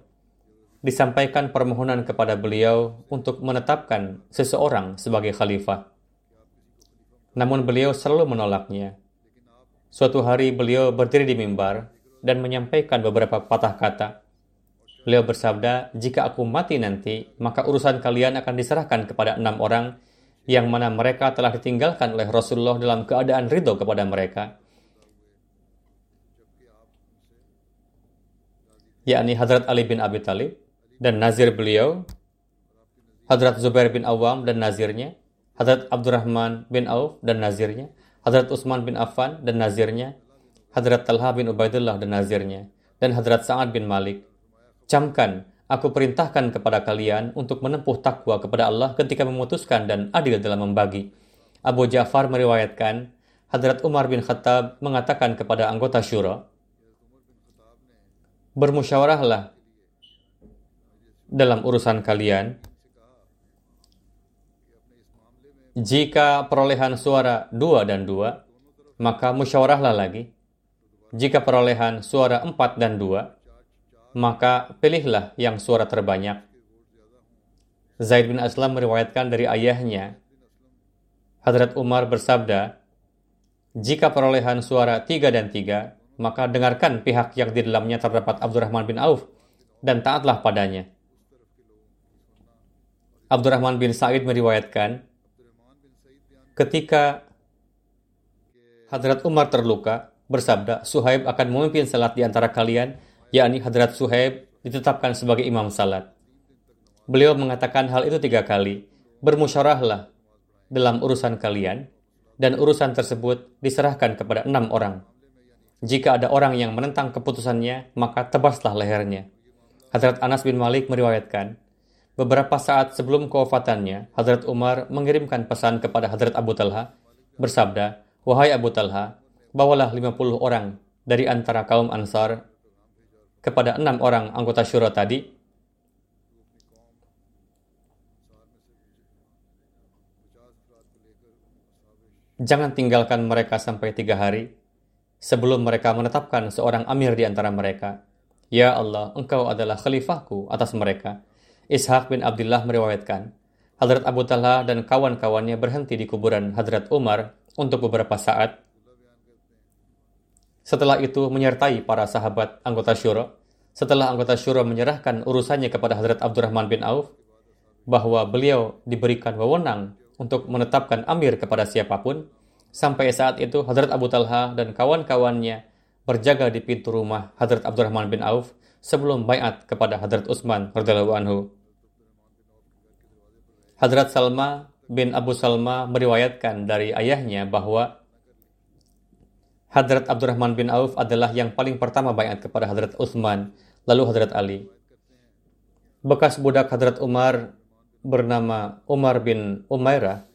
disampaikan permohonan kepada beliau untuk menetapkan seseorang sebagai khalifah. Namun beliau selalu menolaknya. Suatu hari beliau berdiri di mimbar dan menyampaikan beberapa patah kata. Beliau bersabda, jika aku mati nanti, maka urusan kalian akan diserahkan kepada enam orang yang mana mereka telah ditinggalkan oleh Rasulullah dalam keadaan ridho kepada mereka. Yakni Hadrat Ali bin Abi Talib dan nazir beliau, Hadrat Zubair bin Awam dan nazirnya, Hadrat Abdurrahman bin Auf dan nazirnya, Hadrat Utsman bin Affan dan nazirnya, Hadrat Talha bin Ubaidullah dan nazirnya, dan Hadrat Sa'ad bin Malik. Camkan Aku perintahkan kepada kalian untuk menempuh takwa kepada Allah ketika memutuskan dan adil dalam membagi. Abu Ja'far meriwayatkan, Hadrat Umar bin Khattab mengatakan kepada anggota syura, Bermusyawarahlah dalam urusan kalian. Jika perolehan suara dua dan dua, maka musyawarahlah lagi. Jika perolehan suara empat dan dua, maka pilihlah yang suara terbanyak. Zaid bin Aslam meriwayatkan dari ayahnya, Hadrat Umar bersabda, jika perolehan suara tiga dan tiga, maka dengarkan pihak yang di dalamnya terdapat Abdurrahman bin Auf dan taatlah padanya. Abdurrahman bin Sa'id meriwayatkan, ketika Hadrat Umar terluka, bersabda, Suhaib akan memimpin salat di antara kalian yakni Hadrat Suhaib ditetapkan sebagai imam salat. Beliau mengatakan hal itu tiga kali. Bermusyawarahlah dalam urusan kalian, dan urusan tersebut diserahkan kepada enam orang. Jika ada orang yang menentang keputusannya, maka tebaslah lehernya. Hadrat Anas bin Malik meriwayatkan, beberapa saat sebelum kewafatannya, Hadrat Umar mengirimkan pesan kepada Hadrat Abu Talha, bersabda, Wahai Abu Talha, bawalah 50 orang dari antara kaum Ansar kepada enam orang anggota syura tadi, jangan tinggalkan mereka sampai tiga hari sebelum mereka menetapkan seorang amir di antara mereka. Ya Allah, engkau adalah khalifahku atas mereka. Ishaq bin Abdullah meriwayatkan, Hadrat Abu Talha dan kawan-kawannya berhenti di kuburan Hadrat Umar untuk beberapa saat setelah itu menyertai para sahabat anggota syuro. Setelah anggota syuro menyerahkan urusannya kepada Hadrat Abdurrahman bin Auf, bahwa beliau diberikan wewenang untuk menetapkan amir kepada siapa pun, sampai saat itu Hadrat Abu Talha dan kawan-kawannya berjaga di pintu rumah Hadrat Abdurrahman bin Auf sebelum bayat kepada Hadrat Utsman radhiyallahu anhu. Hadrat Salma bin Abu Salma meriwayatkan dari ayahnya bahwa Hadrat Abdurrahman bin Auf adalah yang paling pertama bayat kepada Hadrat Utsman, lalu Hadrat Ali. Bekas budak Hadrat Umar bernama Umar bin Umairah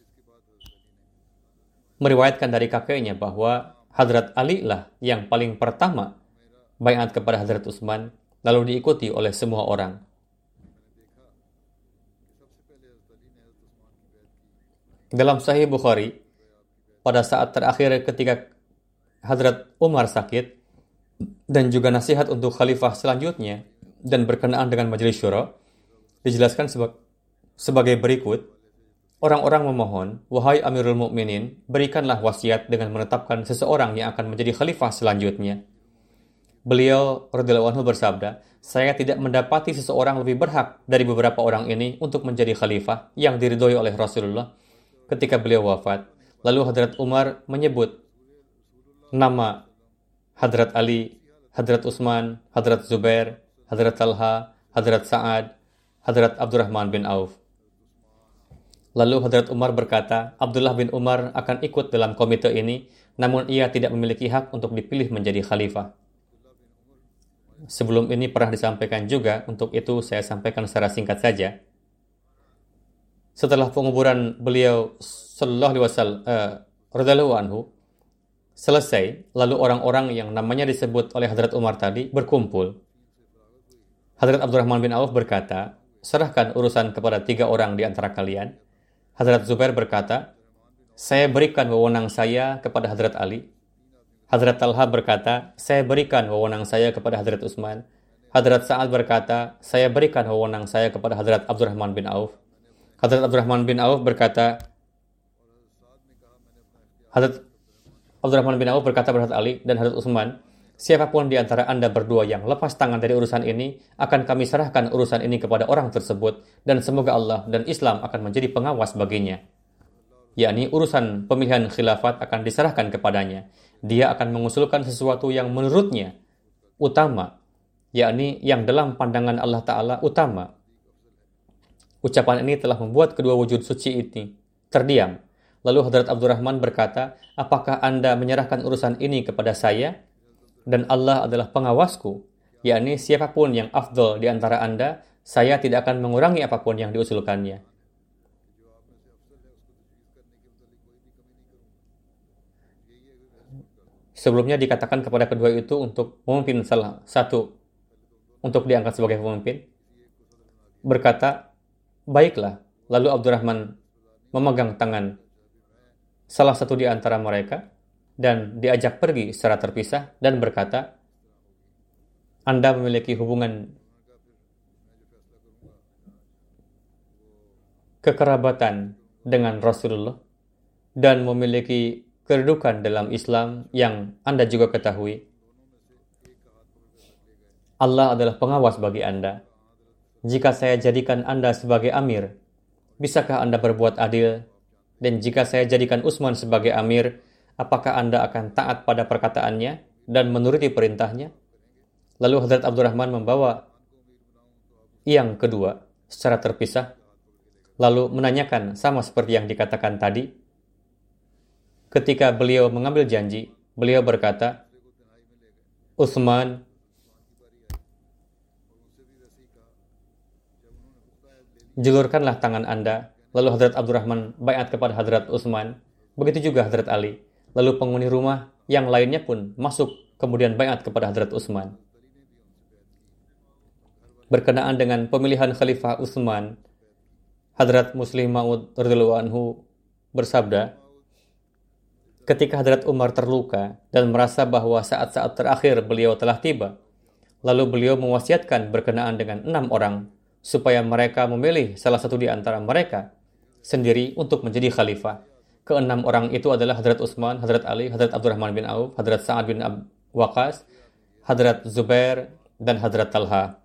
meriwayatkan dari kakeknya bahwa Hadrat Ali lah yang paling pertama bayat kepada Hadrat Utsman, lalu diikuti oleh semua orang. Dalam Sahih Bukhari, pada saat terakhir ketika Hadrat Umar sakit dan juga nasihat untuk khalifah selanjutnya dan berkenaan dengan majelis syuro dijelaskan seba sebagai berikut. Orang-orang memohon, "Wahai Amirul Mukminin, berikanlah wasiat dengan menetapkan seseorang yang akan menjadi khalifah selanjutnya." Beliau radhiyallahu anhu bersabda, "Saya tidak mendapati seseorang lebih berhak dari beberapa orang ini untuk menjadi khalifah yang diridhoi oleh Rasulullah ketika beliau wafat." Lalu Hadrat Umar menyebut nama Hadrat Ali, Hadrat Utsman, Hadrat Zubair, Hadrat Talha, Hadrat Sa'ad, Hadrat Abdurrahman bin Auf. Lalu Hadrat Umar berkata, Abdullah bin Umar akan ikut dalam komite ini, namun ia tidak memiliki hak untuk dipilih menjadi khalifah. Sebelum ini pernah disampaikan juga, untuk itu saya sampaikan secara singkat saja. Setelah penguburan beliau Sallallahu Alaihi Wasallam uh, anhu selesai, lalu orang-orang yang namanya disebut oleh Hadrat Umar tadi berkumpul. Hadrat Abdurrahman bin Auf berkata, serahkan urusan kepada tiga orang di antara kalian. Hadrat Zubair berkata, saya berikan wewenang saya kepada Hadrat Ali. Hadrat Talha berkata, saya berikan wewenang saya kepada Hadrat Utsman. Hadrat Sa'ad berkata, saya berikan wewenang saya kepada Hadrat Abdurrahman bin Auf. Hadrat Abdurrahman bin Auf berkata, Hadrat Abdurrahman bin Auf berkata kepada Ali dan Hadrat Utsman, Siapa pun di antara Anda berdua yang lepas tangan dari urusan ini, akan kami serahkan urusan ini kepada orang tersebut, dan semoga Allah dan Islam akan menjadi pengawas baginya. Yakni urusan pemilihan khilafat akan diserahkan kepadanya. Dia akan mengusulkan sesuatu yang menurutnya utama, yakni yang dalam pandangan Allah Ta'ala utama. Ucapan ini telah membuat kedua wujud suci ini terdiam. Lalu Hadrat Abdurrahman berkata, apakah Anda menyerahkan urusan ini kepada saya? Dan Allah adalah pengawasku, yakni siapa pun yang afdol di antara Anda, saya tidak akan mengurangi apa pun yang diusulkannya. Sebelumnya dikatakan kepada kedua itu untuk memimpin salah satu untuk diangkat sebagai pemimpin. Berkata, baiklah. Lalu Abdurrahman memegang tangan salah satu di antara mereka dan diajak pergi secara terpisah dan berkata, Anda memiliki hubungan kekerabatan dengan Rasulullah dan memiliki kedudukan dalam Islam yang Anda juga ketahui. Allah adalah pengawas bagi Anda. Jika saya jadikan Anda sebagai amir, bisakah Anda berbuat adil? Dan jika saya jadikan Utsman sebagai amir, apakah Anda akan taat pada perkataannya dan menuruti perintahnya? Lalu Hadrat Abdurrahman membawa yang kedua secara terpisah, lalu menanyakan sama seperti yang dikatakan tadi. Ketika beliau mengambil janji, beliau berkata, Utsman Julurkanlah tangan Anda. Lalu Hadrat Abdurrahman bayat kepada Hadrat Utsman. Begitu juga Hadrat Ali. Lalu penghuni rumah yang lainnya pun masuk kemudian bayat kepada Hadrat Utsman. Berkenaan dengan pemilihan Khalifah Utsman, Hadrat Muslim Maud anhu bersabda, ketika Hadrat Umar terluka dan merasa bahwa saat-saat terakhir beliau telah tiba, lalu beliau mewasiatkan berkenaan dengan enam orang supaya mereka memilih salah satu di antara mereka sendiri untuk menjadi khalifah. Keenam orang itu adalah Hadrat Utsman, Hadrat Ali, Hadrat Abdurrahman bin Auf, Hadrat Sa'ad bin Ab Waqas, Hadrat Zubair, dan Hadrat Talha.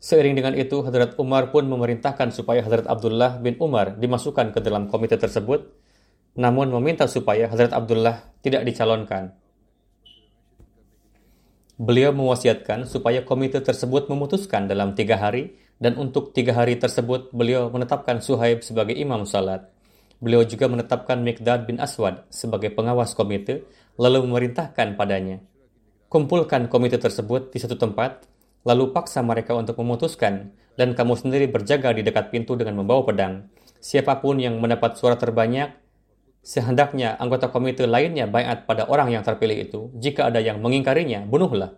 Seiring dengan itu, Hadrat Umar pun memerintahkan supaya Hadrat Abdullah bin Umar dimasukkan ke dalam komite tersebut, namun meminta supaya Hadrat Abdullah tidak dicalonkan. Beliau mewasiatkan supaya komite tersebut memutuskan dalam tiga hari, dan untuk tiga hari tersebut beliau menetapkan Suhaib sebagai imam salat. Beliau juga menetapkan Mikdad bin Aswad sebagai pengawas komite, lalu memerintahkan padanya. Kumpulkan komite tersebut di satu tempat, lalu paksa mereka untuk memutuskan, dan kamu sendiri berjaga di dekat pintu dengan membawa pedang. Siapa pun yang mendapat suara terbanyak, sehendaknya anggota komite lainnya bayat pada orang yang terpilih itu. Jika ada yang mengingkarinya, bunuhlah.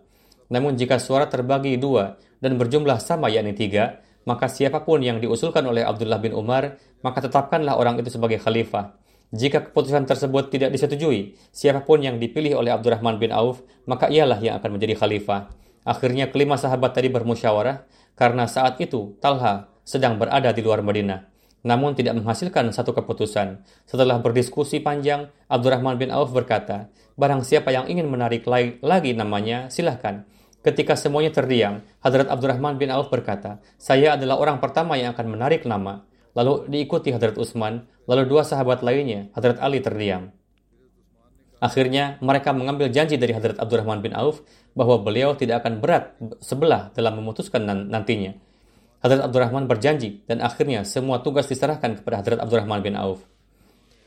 Namun jika suara terbagi dua dan berjumlah sama yakni tiga, maka siapa pun yang diusulkan oleh Abdullah bin Umar, maka tetapkanlah orang itu sebagai khalifah. Jika keputusan tersebut tidak disetujui, siapa pun yang dipilih oleh Abdurrahman bin Auf, maka ialah yang akan menjadi khalifah. Akhirnya kelima sahabat tadi bermusyawarah, karena saat itu Talha sedang berada di luar Madinah. namun tidak menghasilkan satu keputusan. Setelah berdiskusi panjang, Abdurrahman bin Auf berkata, Barang siapa yang ingin menarik lagi namanya, silahkan. Ketika semuanya terdiam, Hadrat Abdurrahman bin Auf berkata, Saya adalah orang pertama yang akan menarik nama. Lalu diikuti Hadrat Utsman, lalu dua sahabat lainnya, Hadrat Ali terdiam. Akhirnya, mereka mengambil janji dari Hadrat Abdurrahman bin Auf bahwa beliau tidak akan berat sebelah dalam memutuskan nantinya. Hadrat Abdurrahman berjanji dan akhirnya semua tugas diserahkan kepada Hadrat Abdurrahman bin Auf.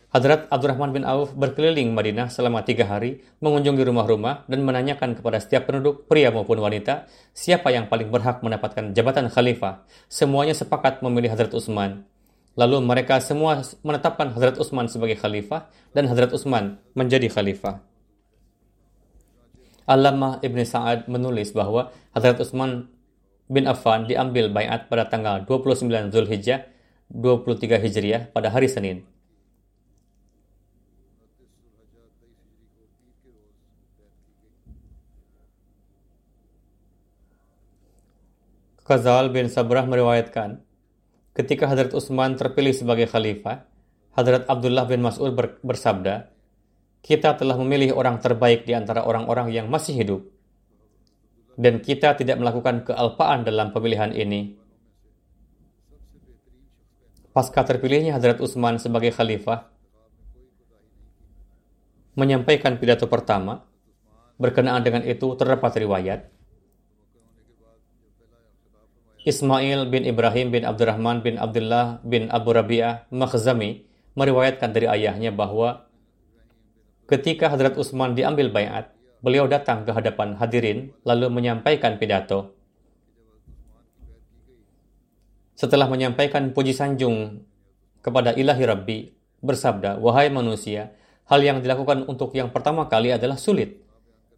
Hadrat Abdurrahman bin Auf berkeliling Madinah selama tiga hari, mengunjungi rumah-rumah dan menanyakan kepada setiap penduduk, pria maupun wanita, siapa yang paling berhak mendapatkan jabatan khalifah. Semuanya sepakat memilih Hadrat Utsman. Lalu mereka semua menetapkan Hadrat Utsman sebagai khalifah dan Hadrat Utsman menjadi khalifah. Allamah Ibn Sa'ad menulis bahwa Hadrat Utsman bin Affan diambil bayat pada tanggal 29 Zulhijjah 23 Hijriah pada hari Senin. Khazal bin Sabrah meriwayatkan, ketika Hadrat Utsman terpilih sebagai khalifah, Hadrat Abdullah bin Mas'ud bersabda, kita telah memilih orang terbaik di antara orang-orang yang masih hidup dan kita tidak melakukan kealpaan dalam pemilihan ini. Pasca terpilihnya Hadrat Utsman sebagai khalifah, menyampaikan pidato pertama, berkenaan dengan itu terdapat riwayat, Ismail bin Ibrahim bin Abdurrahman bin Abdullah bin Abu Rabi'ah Makhzami meriwayatkan dari ayahnya bahwa ketika Hadrat Utsman diambil bayat, beliau datang ke hadapan hadirin lalu menyampaikan pidato. Setelah menyampaikan puji sanjung kepada ilahi Rabbi, bersabda, Wahai manusia, hal yang dilakukan untuk yang pertama kali adalah sulit.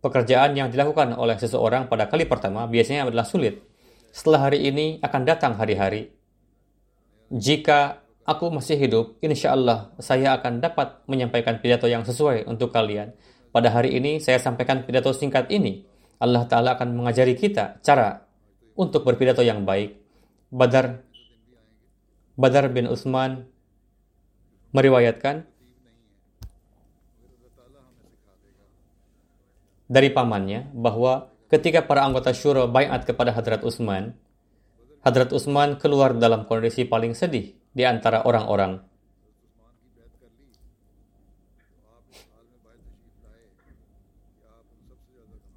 Pekerjaan yang dilakukan oleh seseorang pada kali pertama biasanya adalah sulit. Setelah hari ini akan datang hari-hari. Jika aku masih hidup, insya Allah saya akan dapat menyampaikan pidato yang sesuai untuk kalian pada hari ini saya sampaikan pidato singkat ini. Allah Ta'ala akan mengajari kita cara untuk berpidato yang baik. Badar Badar bin Utsman meriwayatkan dari pamannya bahwa ketika para anggota syuro bayat kepada Hadrat Utsman, Hadrat Utsman keluar dalam kondisi paling sedih di antara orang-orang.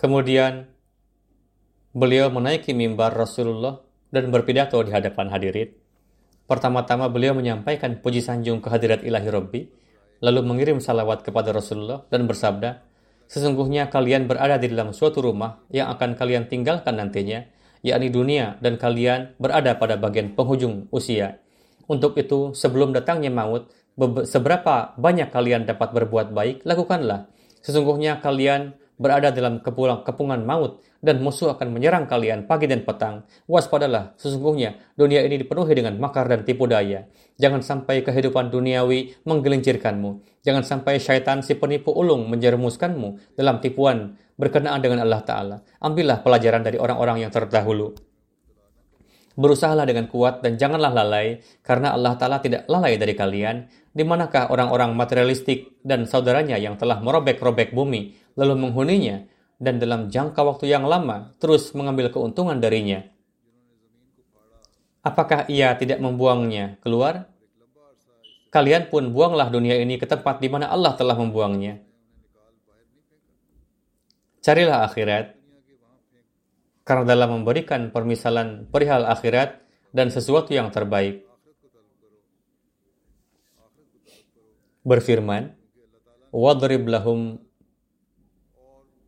Kemudian beliau menaiki mimbar Rasulullah dan berpidato di hadapan hadirin. Pertama-tama beliau menyampaikan puji sanjung kehadirat ilahi Rabbi, lalu mengirim salawat kepada Rasulullah dan bersabda, Sesungguhnya kalian berada di dalam suatu rumah yang akan kalian tinggalkan nantinya, yakni dunia, dan kalian berada pada bagian penghujung usia. Untuk itu, sebelum datangnya maut, seberapa banyak kalian dapat berbuat baik, lakukanlah. Sesungguhnya kalian berada dalam kepulang, kepungan maut dan musuh akan menyerang kalian pagi dan petang. Waspadalah, sesungguhnya dunia ini dipenuhi dengan makar dan tipu daya. Jangan sampai kehidupan duniawi menggelincirkanmu. Jangan sampai syaitan si penipu ulung menjerumuskanmu dalam tipuan berkenaan dengan Allah Ta'ala. Ambillah pelajaran dari orang-orang yang terdahulu. Berusahalah dengan kuat dan janganlah lalai, karena Allah Ta'ala tidak lalai dari kalian. Di manakah orang-orang materialistik dan saudaranya yang telah merobek-robek bumi, lalu menghuninya, dan dalam jangka waktu yang lama terus mengambil keuntungan darinya? Apakah ia tidak membuangnya keluar? Kalian pun buanglah dunia ini ke tempat di mana Allah telah membuangnya. Carilah akhirat, karena dalam memberikan permisalan perihal akhirat dan sesuatu yang terbaik. Berfirman, وَضْرِبْ لَهُمْ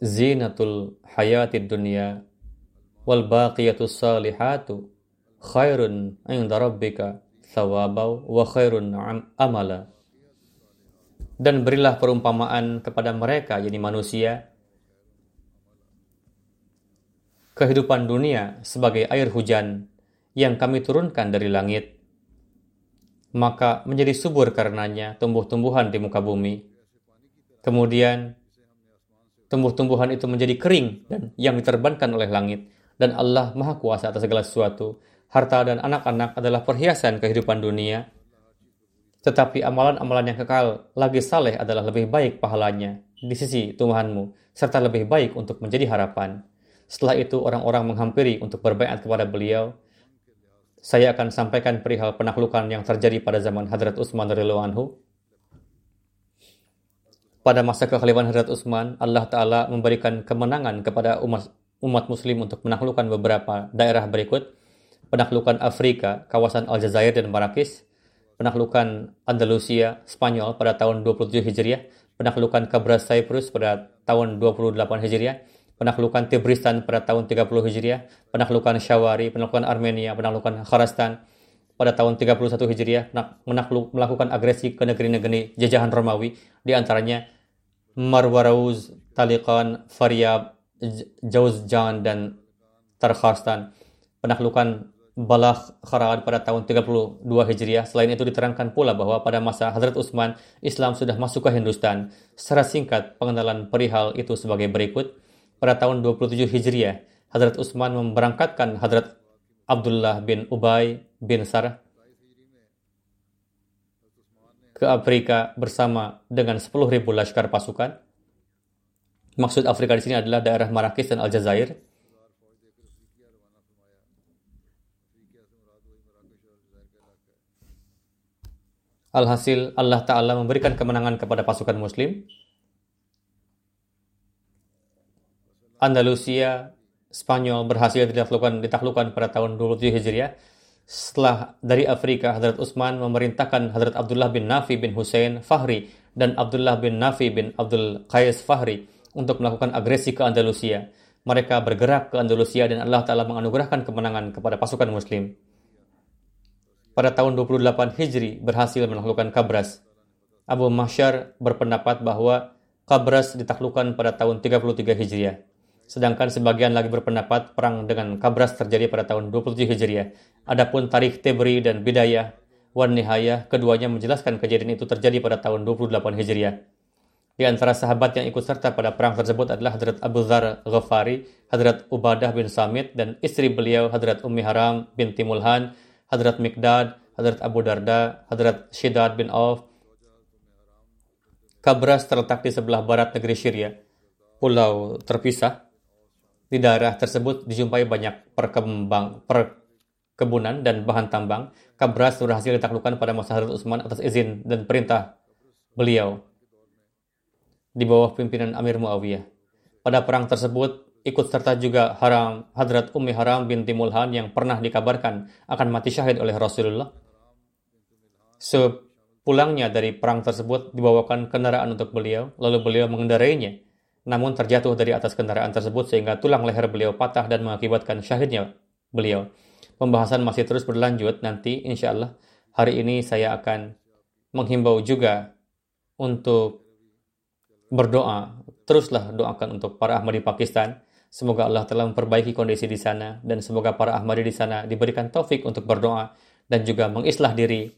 zinatul hayatid dunya wal baqiyatus salihatu khairun 'inda rabbika thawabau wa khairun amala. Dan berilah perumpamaan kepada mereka, jadi manusia, kehidupan dunia sebagai air hujan yang kami turunkan dari langit. Maka menjadi subur karenanya tumbuh-tumbuhan di muka bumi. Kemudian tumbuh-tumbuhan itu menjadi kering dan yang diterbangkan oleh langit dan Allah Maha Kuasa atas segala sesuatu. Harta dan anak-anak adalah perhiasan kehidupan dunia, tetapi amalan-amalan yang kekal lagi saleh adalah lebih baik pahalanya di sisi Tuhanmu, serta lebih baik untuk menjadi harapan. Setelah itu orang-orang menghampiri untuk berbaikat kepada beliau. Saya akan sampaikan perihal penaklukan yang terjadi pada zaman Hadrat Utsman radhiyallahu anhu. Pada masa kekhalifahan Hadrat Utsman, Allah Ta'ala memberikan kemenangan kepada umat umat muslim untuk menaklukkan beberapa daerah berikut, penaklukan Afrika, kawasan Aljazair dan Marrakesh, penaklukan Andalusia, Spanyol pada tahun 27 Hijriah, penaklukan Kabras Cyprus pada tahun 28 Hijriah, penaklukan Tibristan pada tahun 30 Hijriah, penaklukan Syawari, penaklukan Armenia, penaklukan Kharastan pada tahun 31 Hijriah, menakluk, melakukan agresi ke negeri-negeri jajahan Romawi, di antaranya Marwarauz, Taliqan, Faryab, Jauzjan dan Tarkharstan. Penaklukan Balakh Kharad pada tahun 32 Hijriah. Selain itu diterangkan pula bahwa pada masa Hadrat Utsman, Islam sudah masuk ke Hindustan. Secara singkat, pengenalan perihal itu sebagai berikut. Pada tahun 27 Hijriah, Hadrat Utsman memberangkatkan Hadrat Abdullah bin Ubay bin Sar ke Afrika bersama dengan 10.000 laskar pasukan Maksud Afrika di sini adalah daerah Marrakesh dan Aljazair. Alhasil Allah Ta'ala memberikan kemenangan kepada pasukan muslim. Andalusia, Spanyol berhasil ditaklukkan pada tahun 27 Hijriah. Setelah dari Afrika, Hadrat Utsman memerintahkan Hadrat Abdullah bin Nafi bin Hussein Fahri dan Abdullah bin Nafi bin Abdul Qais Fahri untuk melakukan agresi ke Andalusia. Mereka bergerak ke Andalusia dan Allah Ta'ala menganugerahkan kemenangan kepada pasukan muslim. Pada tahun 28 Hijri berhasil menaklukkan Kabras. Abu Mahsyar berpendapat bahwa Kabras ditaklukkan pada tahun 33 Hijriah. Sedangkan sebagian lagi berpendapat perang dengan Kabras terjadi pada tahun 27 Hijriah. Adapun tarikh Tebri dan Bidayah wan Nihayah keduanya menjelaskan kejadian itu terjadi pada tahun 28 Hijriah. Di antara sahabat yang ikut serta pada perang tersebut adalah Hadrat Abu Dhar Ghafari, Hadrat Ubadah bin Samit, dan istri beliau Hadrat Ummi Haram bin Timulhan, Hadrat Mikdad, Hadrat Abu Darda, Hadrat Shidad bin Auf. Kabras terletak di sebelah barat negeri Syria, pulau terpisah. Di daerah tersebut dijumpai banyak perkembang, perkebunan dan bahan tambang. Kabras berhasil ditaklukkan pada masa Hadrat Utsman atas izin dan perintah beliau di bawah pimpinan Amir Muawiyah. Pada perang tersebut, ikut serta juga Haram Hadrat Ummi Haram binti Mulhan yang pernah dikabarkan akan mati syahid oleh Rasulullah. Sepulangnya dari perang tersebut dibawakan kendaraan untuk beliau, lalu beliau mengendarainya. Namun terjatuh dari atas kendaraan tersebut sehingga tulang leher beliau patah dan mengakibatkan syahidnya beliau. Pembahasan masih terus berlanjut nanti insya Allah hari ini saya akan menghimbau juga untuk berdoa, teruslah doakan untuk para Ahmadi Pakistan. Semoga Allah telah memperbaiki kondisi di sana dan semoga para Ahmadi di sana diberikan taufik untuk berdoa dan juga mengislah diri,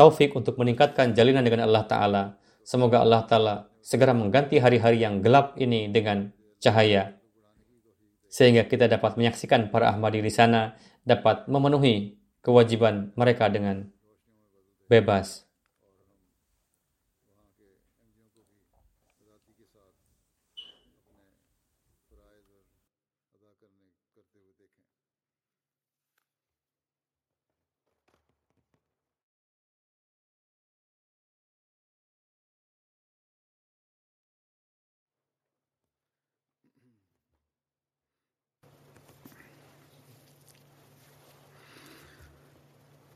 taufik untuk meningkatkan jalinan dengan Allah Ta'ala. Semoga Allah Ta'ala segera mengganti hari-hari yang gelap ini dengan cahaya. Sehingga kita dapat menyaksikan para Ahmadi di sana dapat memenuhi kewajiban mereka dengan bebas.